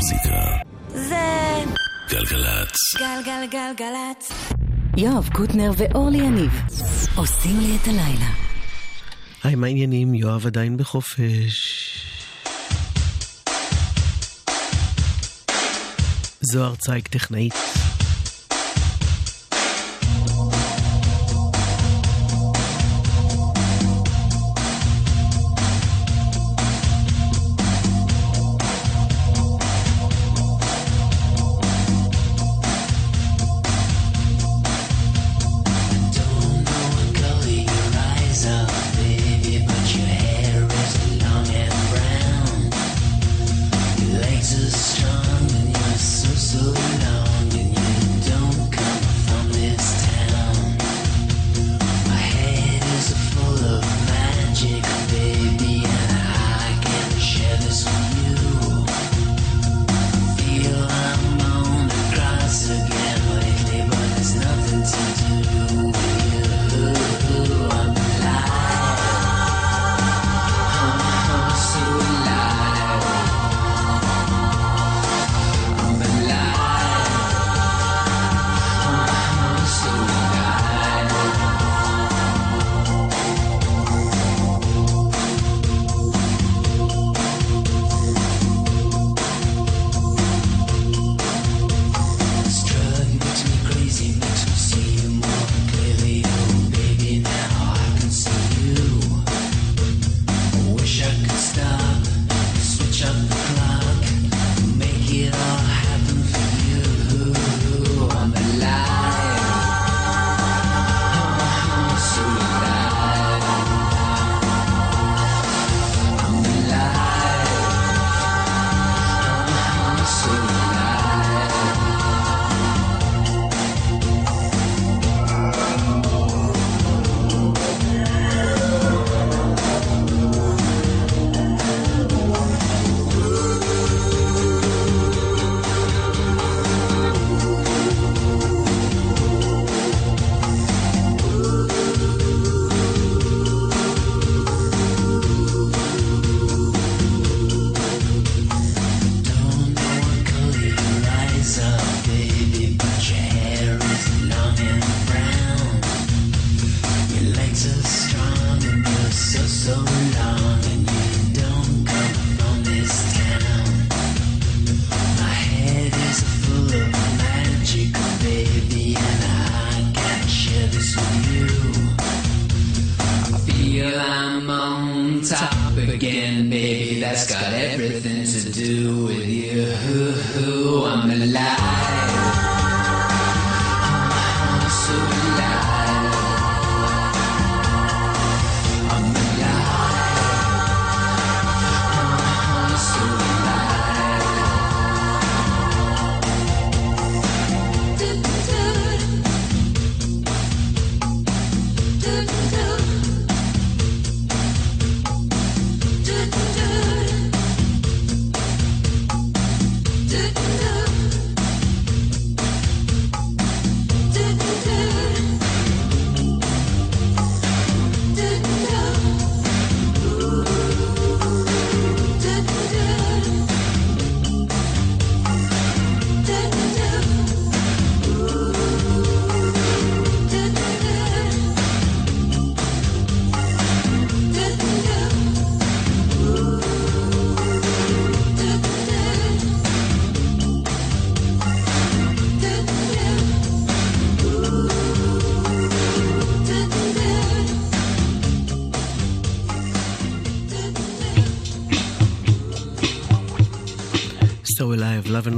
המוזיקה. זה... גלגלצ. גלגלגלגלצ. יואב קוטנר ואורלי יניב עושים לי את הלילה. היי, מה העניינים? יואב עדיין בחופש. זוהר צייק טכנאית.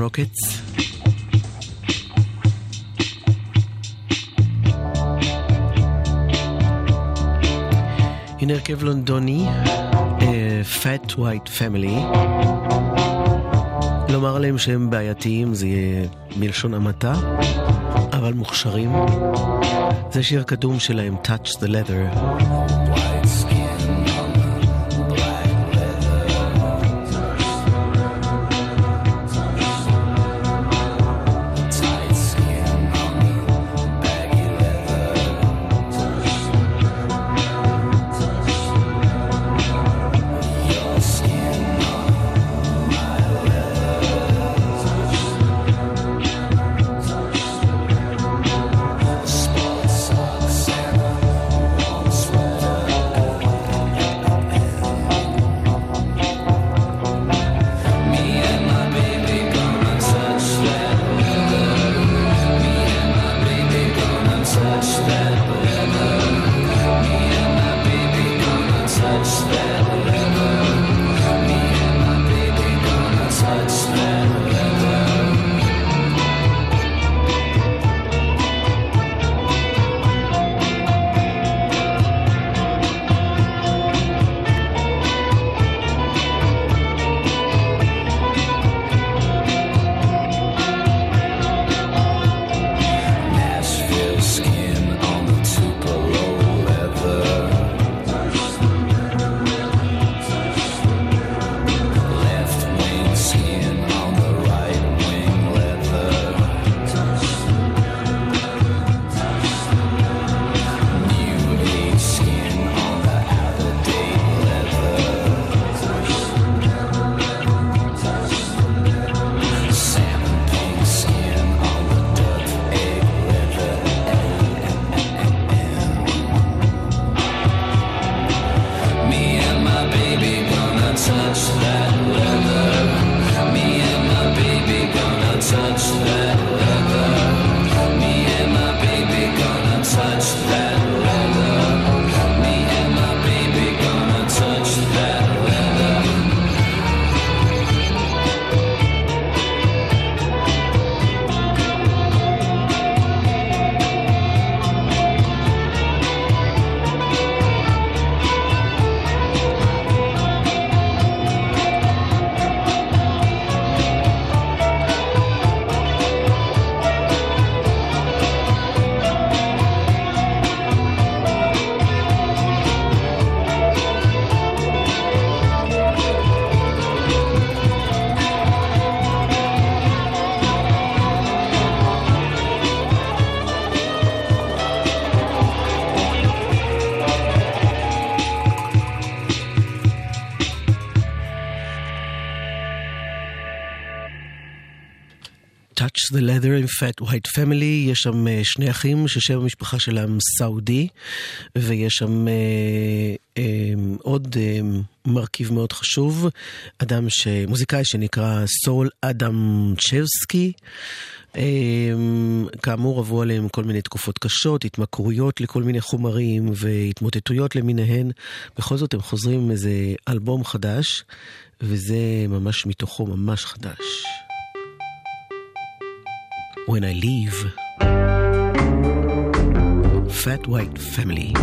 Rockets. הנה הרכב לונדוני, uh, Fat White Family. לומר עליהם שהם בעייתיים זה יהיה מלשון המעטה, אבל מוכשרים. זה שיר קדום שלהם, Touch the Leather. The Leather in Fat White Family, יש שם uh, שני אחים ששם המשפחה שלהם סעודי, ויש שם uh, um, עוד um, מרכיב מאוד חשוב, אדם ש... מוזיקאי שנקרא סול אדם צ'בסקי. Um, כאמור עברו עליהם כל מיני תקופות קשות, התמכרויות לכל מיני חומרים והתמוטטויות למיניהן. בכל זאת הם חוזרים עם איזה אלבום חדש, וזה ממש מתוכו ממש חדש. When I leave. Fat White Family.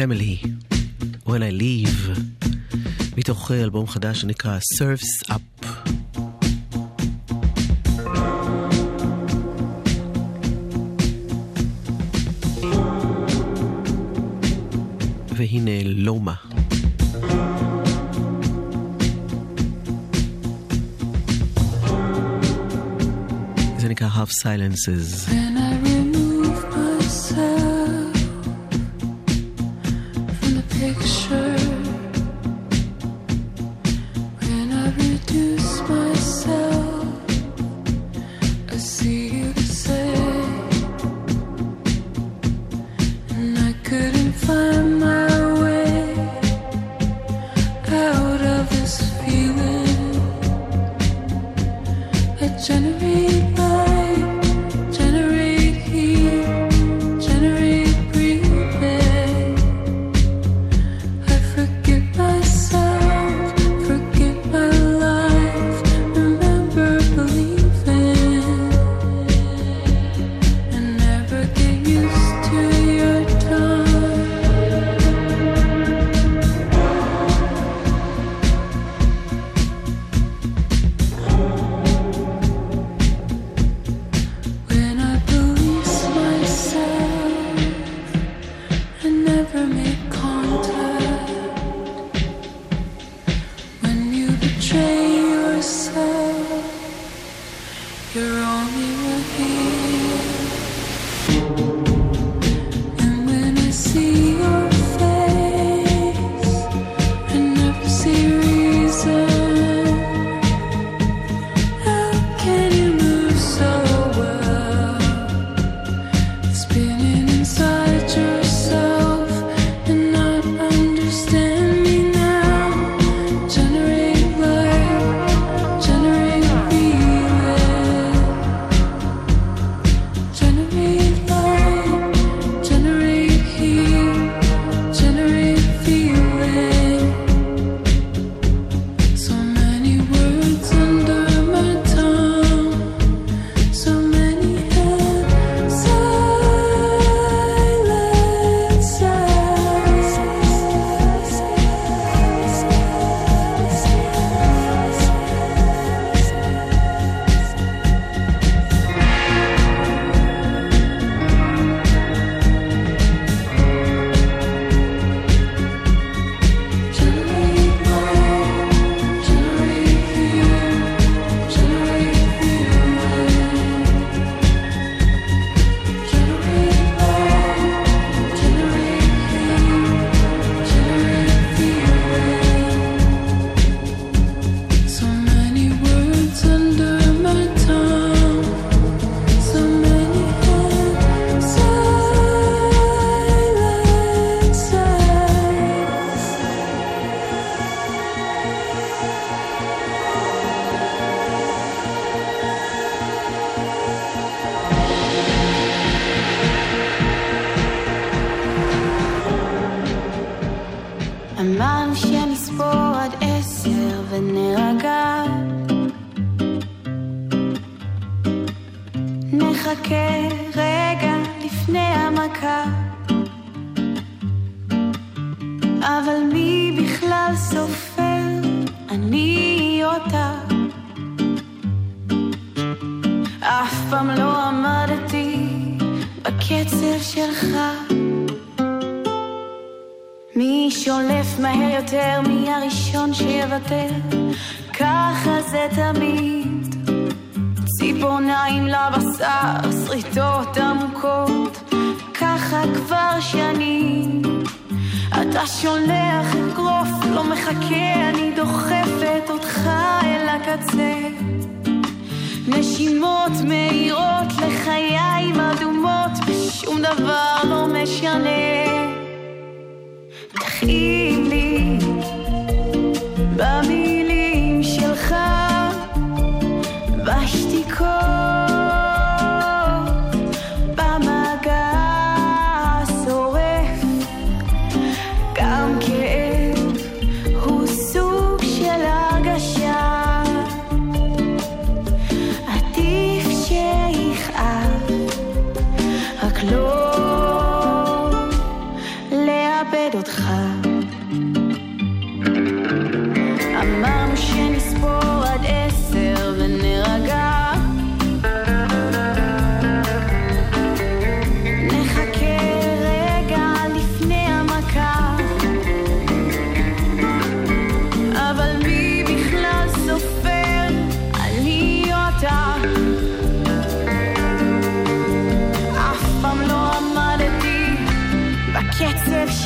Family, When I Leave, מתוך אלבום חדש שנקרא Surfs Up. והנה לומה. זה נקרא Half Silences. Yeah.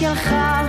שלך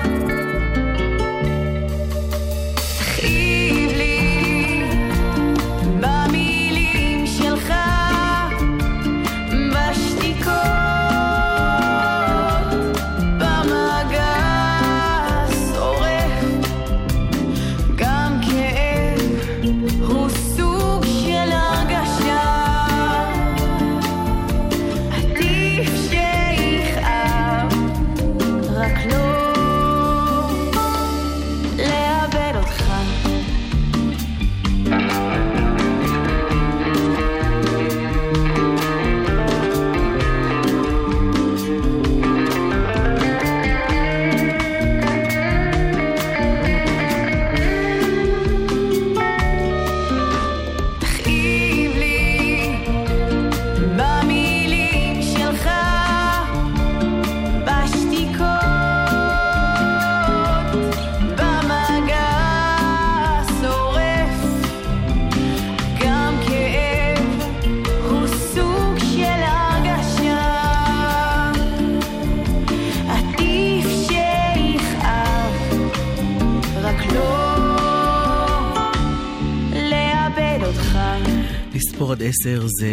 לספור עד עשר זה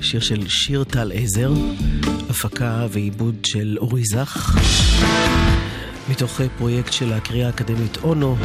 שיר של שיר טל עזר, הפקה ועיבוד של אורי זך, מתוך אה, פרויקט של הקריאה האקדמית אונו.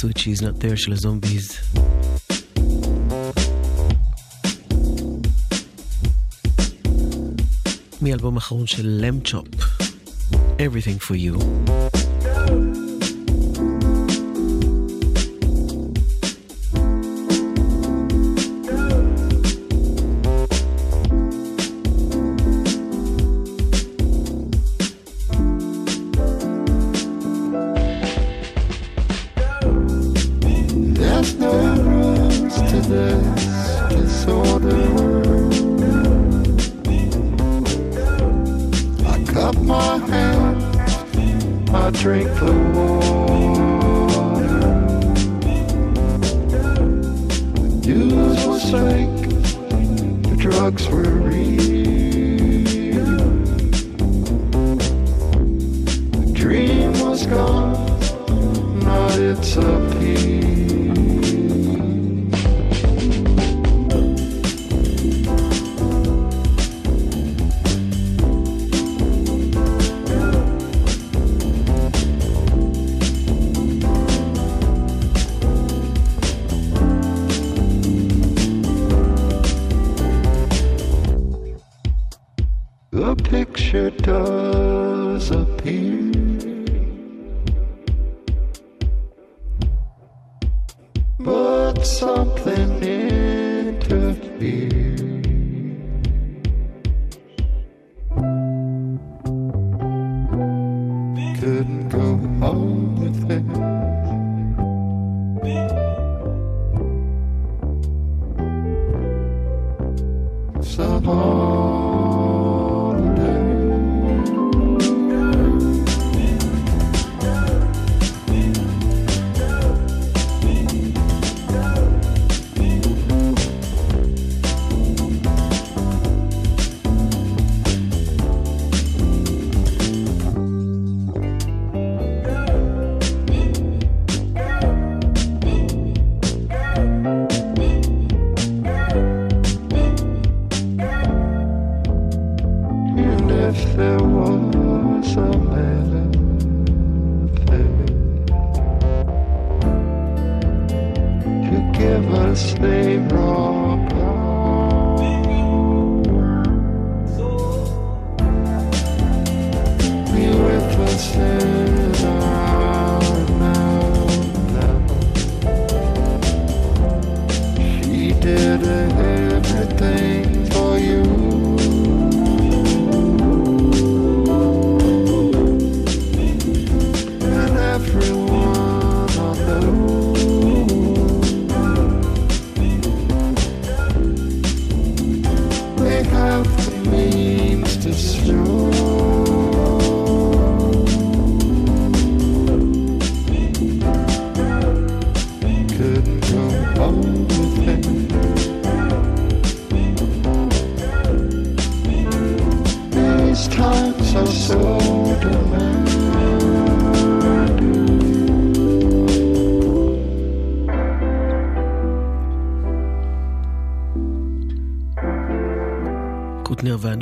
switchies, not there, של הזומביז. מאלבום של Everything for you.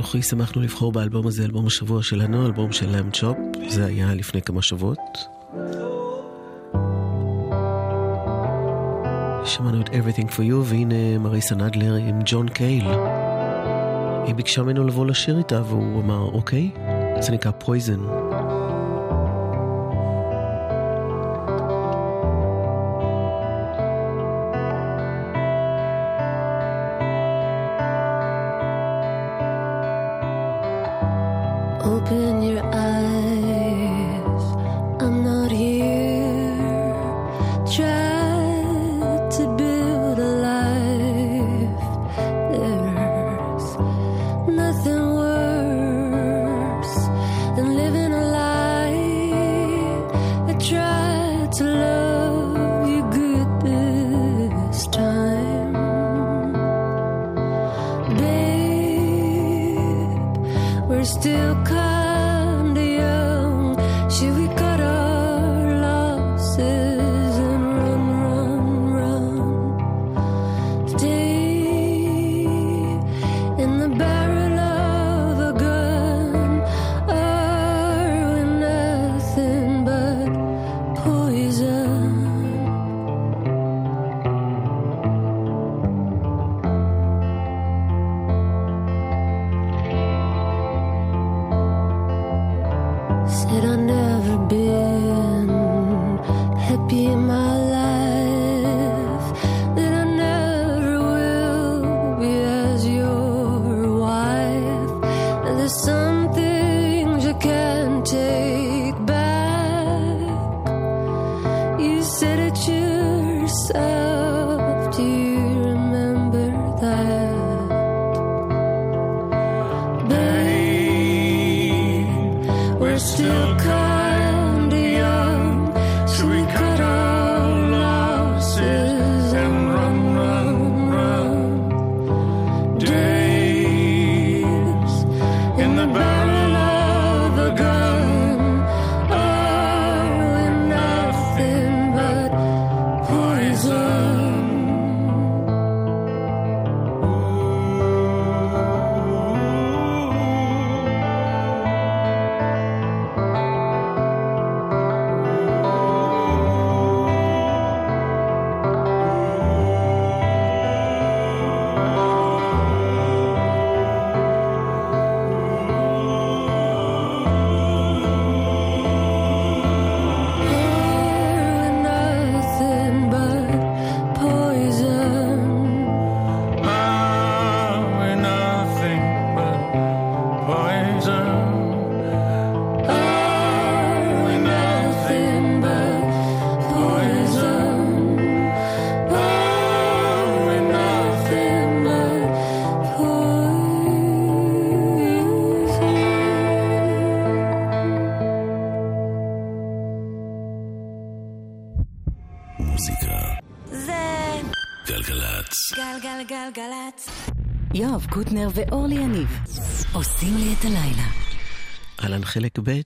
אנוכי שמחנו לבחור באלבום הזה, אלבום השבוע שלנו, אלבום של לאם צ'ופ, זה היה לפני כמה שבועות. שמענו את Everything for You, והנה מריסה נדלר עם ג'ון קייל. היא ביקשה ממנו לבוא לשיר איתה, והוא אמר, אוקיי, זה נקרא פויזן. do we go? קוטנר ואורלי יניב עושים לי את הלילה. אהלן חלק ב',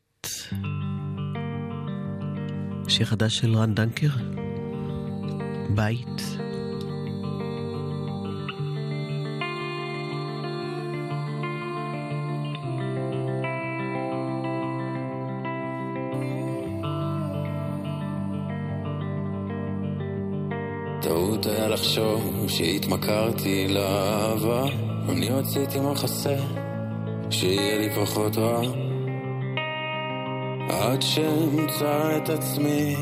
שיר חדש של רן דנקר, בית. טעות היה לחשוב שהתמכרתי לאהבה אני רציתי מחסה שיהיה לי פחות רע. עד שאמצא את עצמי.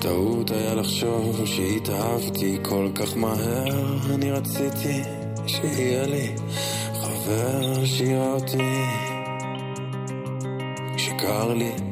טעות היה לחשוב שהתאהבתי כל כך מהר. אני רציתי שיהיה לי חבר שיראה אותי. שקר לי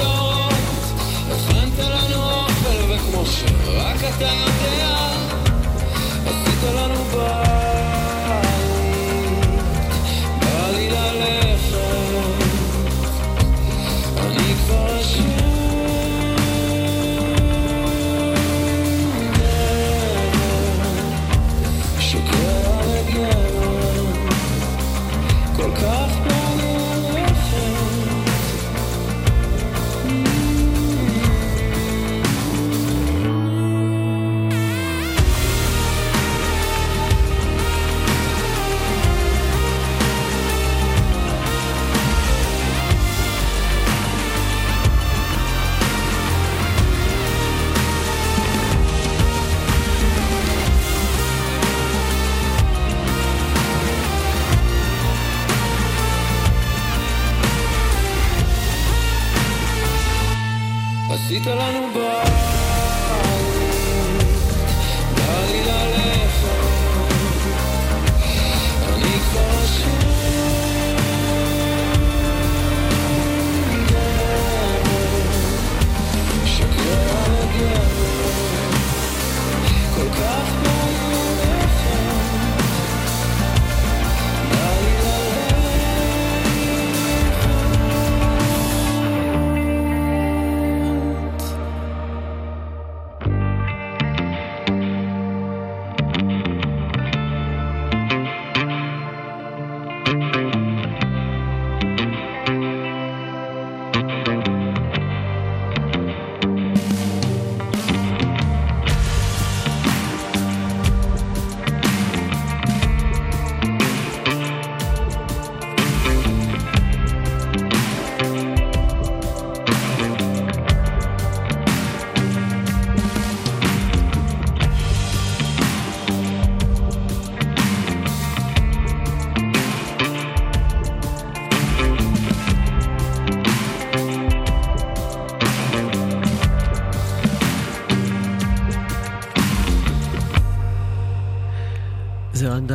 האורות הכנת לנו אוכל וכמו שרק אתה יודע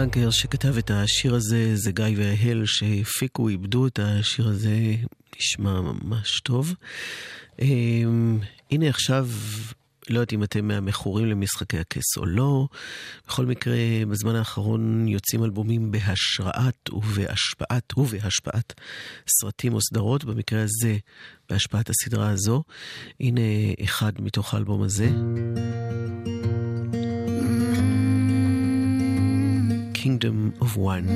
דנקר שכתב את השיר הזה, זה גיא וההל שהפיקו, איבדו את השיר הזה, נשמע ממש טוב. אמ, הנה עכשיו, לא יודעת אם אתם מהמכורים למשחקי הכס או לא, בכל מקרה, בזמן האחרון יוצאים אלבומים בהשראת ובהשפעת ובהשפעת סרטים או סדרות, במקרה הזה, בהשפעת הסדרה הזו. הנה אחד מתוך האלבום הזה. Kingdom of One.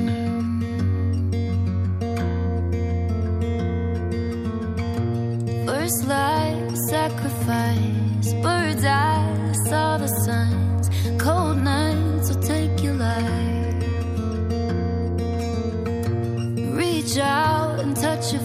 First light, sacrifice, bird's eye, saw the signs. Cold nights will take your life. Reach out and touch carry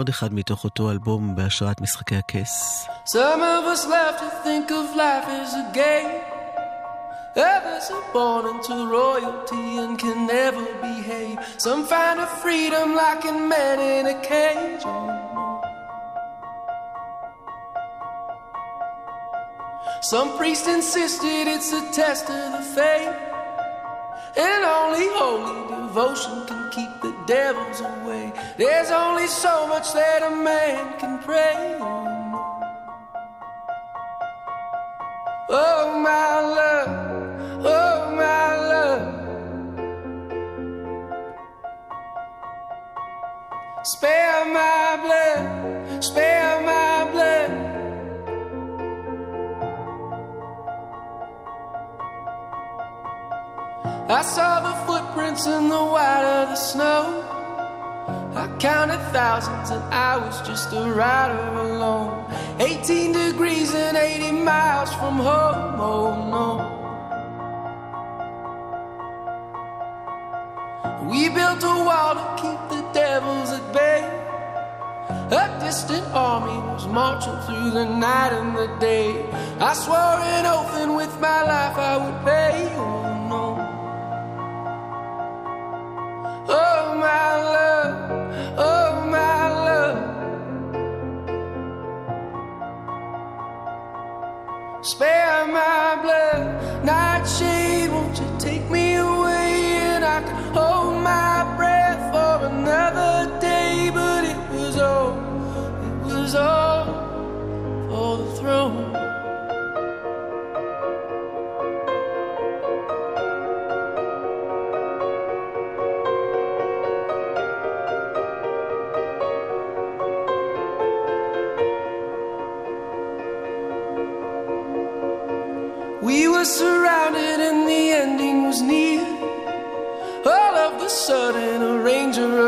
עוד אחד מתוך אותו אלבום בהשראת משחקי הכס. Some of us love to think of life as a game. Others are born into royalty and can never behave. Some find a freedom like a man in a cage. Oh, no. Some priest insisted it's a test of the faith. And only holy devotion can keep the devils away. There's only so much that a man can pray. No. Oh, my love, oh, my love. Spare my blood, spare I saw the footprints in the white of the snow. I counted thousands and I was just a rider alone. 18 degrees and 80 miles from home, oh no. We built a wall to keep the devils at bay. A distant army was marching through the night and the day. I swore an oath and with my life I would pay, Spare my blood,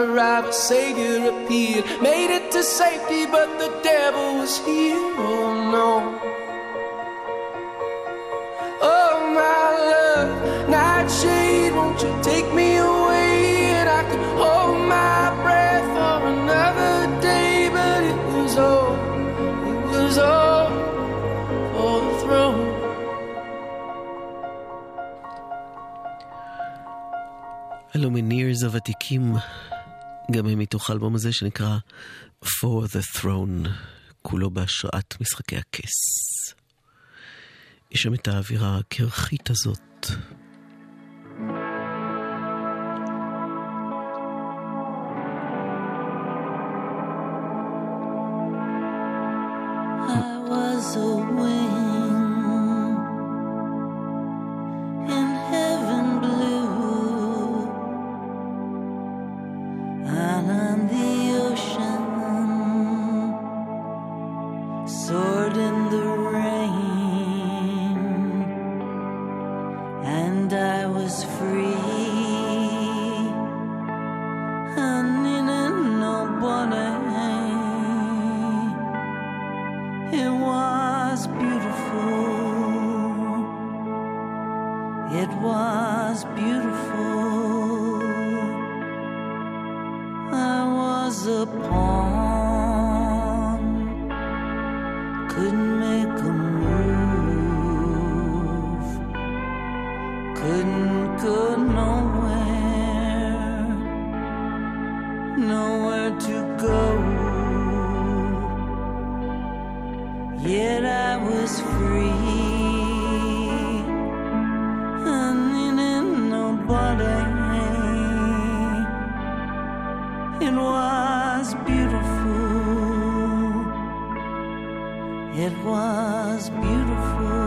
ranger arrived, a savior appeared. Made it to safety, but the devil was here. Oh no. Oh my love, nightshade, won't you take me away? And I can hold my breath for another day, but it was all, it was all for the throne. הלומינירס הוותיקים, גם הם מתוך האלבום הזה שנקרא For the Throne, כולו בהשראת משחקי הכס. יש שם את האווירה הקרחית הזאת. It was beautiful. It was beautiful.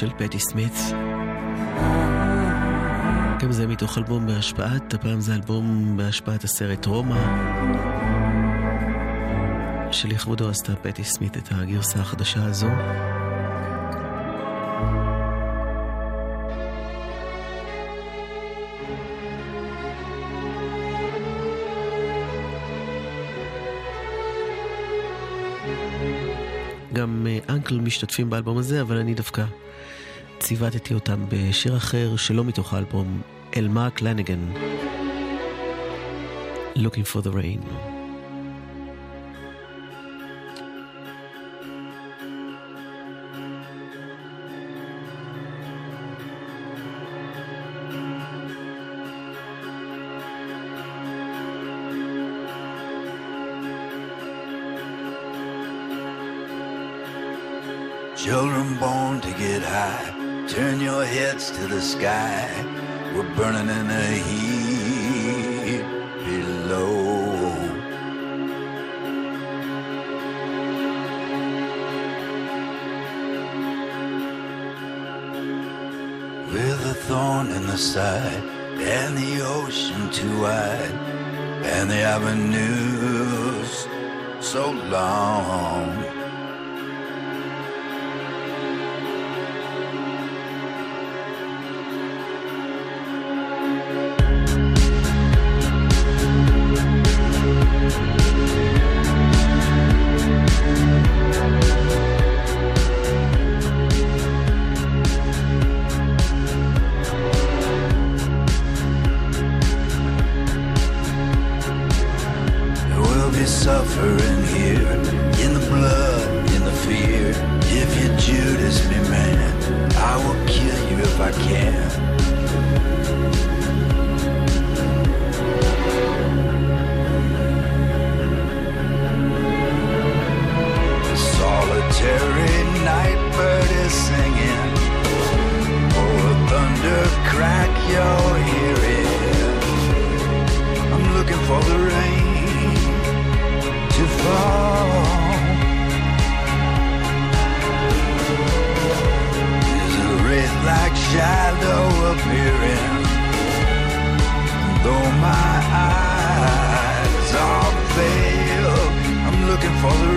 של פטי סמית. גם זה מתוך אלבום בהשפעת, הפעם זה אלבום בהשפעת הסרט רומא. שלכבודו עשתה פטי סמית את הגרסה החדשה הזו. גם אנקל משתתפים באלבום הזה, אבל אני דווקא ציוותתי אותם בשיר אחר שלא מתוך האלבום, אל מרק לניגן. Looking for the rain. Children born to get high, turn your heads to the sky. We're burning in the heat below. With a thorn in the side, and the ocean too wide, and the avenues so long. For the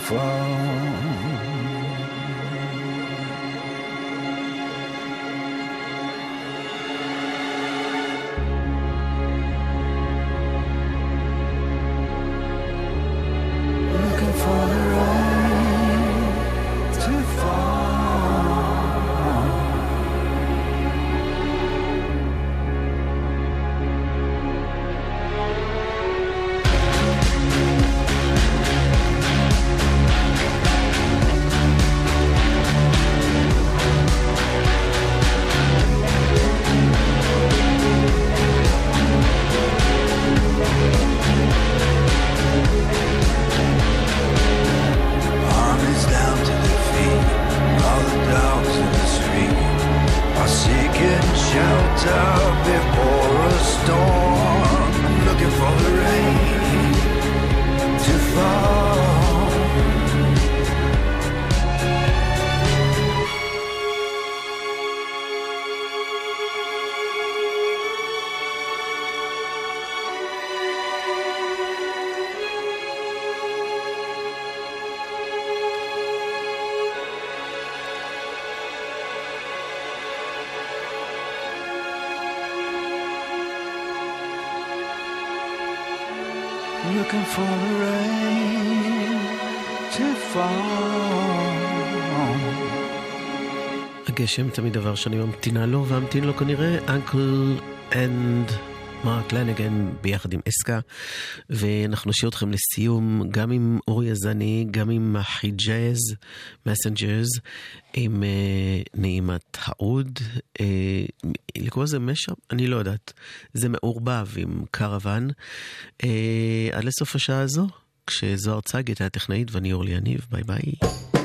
风。הגשם תמיד דבר שאני ממתינה לו, ואמתין לו כנראה אנקל אנד מרק לנגן ביחד עם אסקה, ואנחנו נשאיר אתכם לסיום גם עם אורי יזני, גם עם החיג'אז, מסנג'רס, עם uh, נעימת העוד. Uh, לקרוא לזה משאפ? אני לא יודעת. זה מעורבב עם קרוון. Uh, עד לסוף השעה הזו, כשזוהר צגת היה טכנאית ואני אורלי יניב, ביי ביי.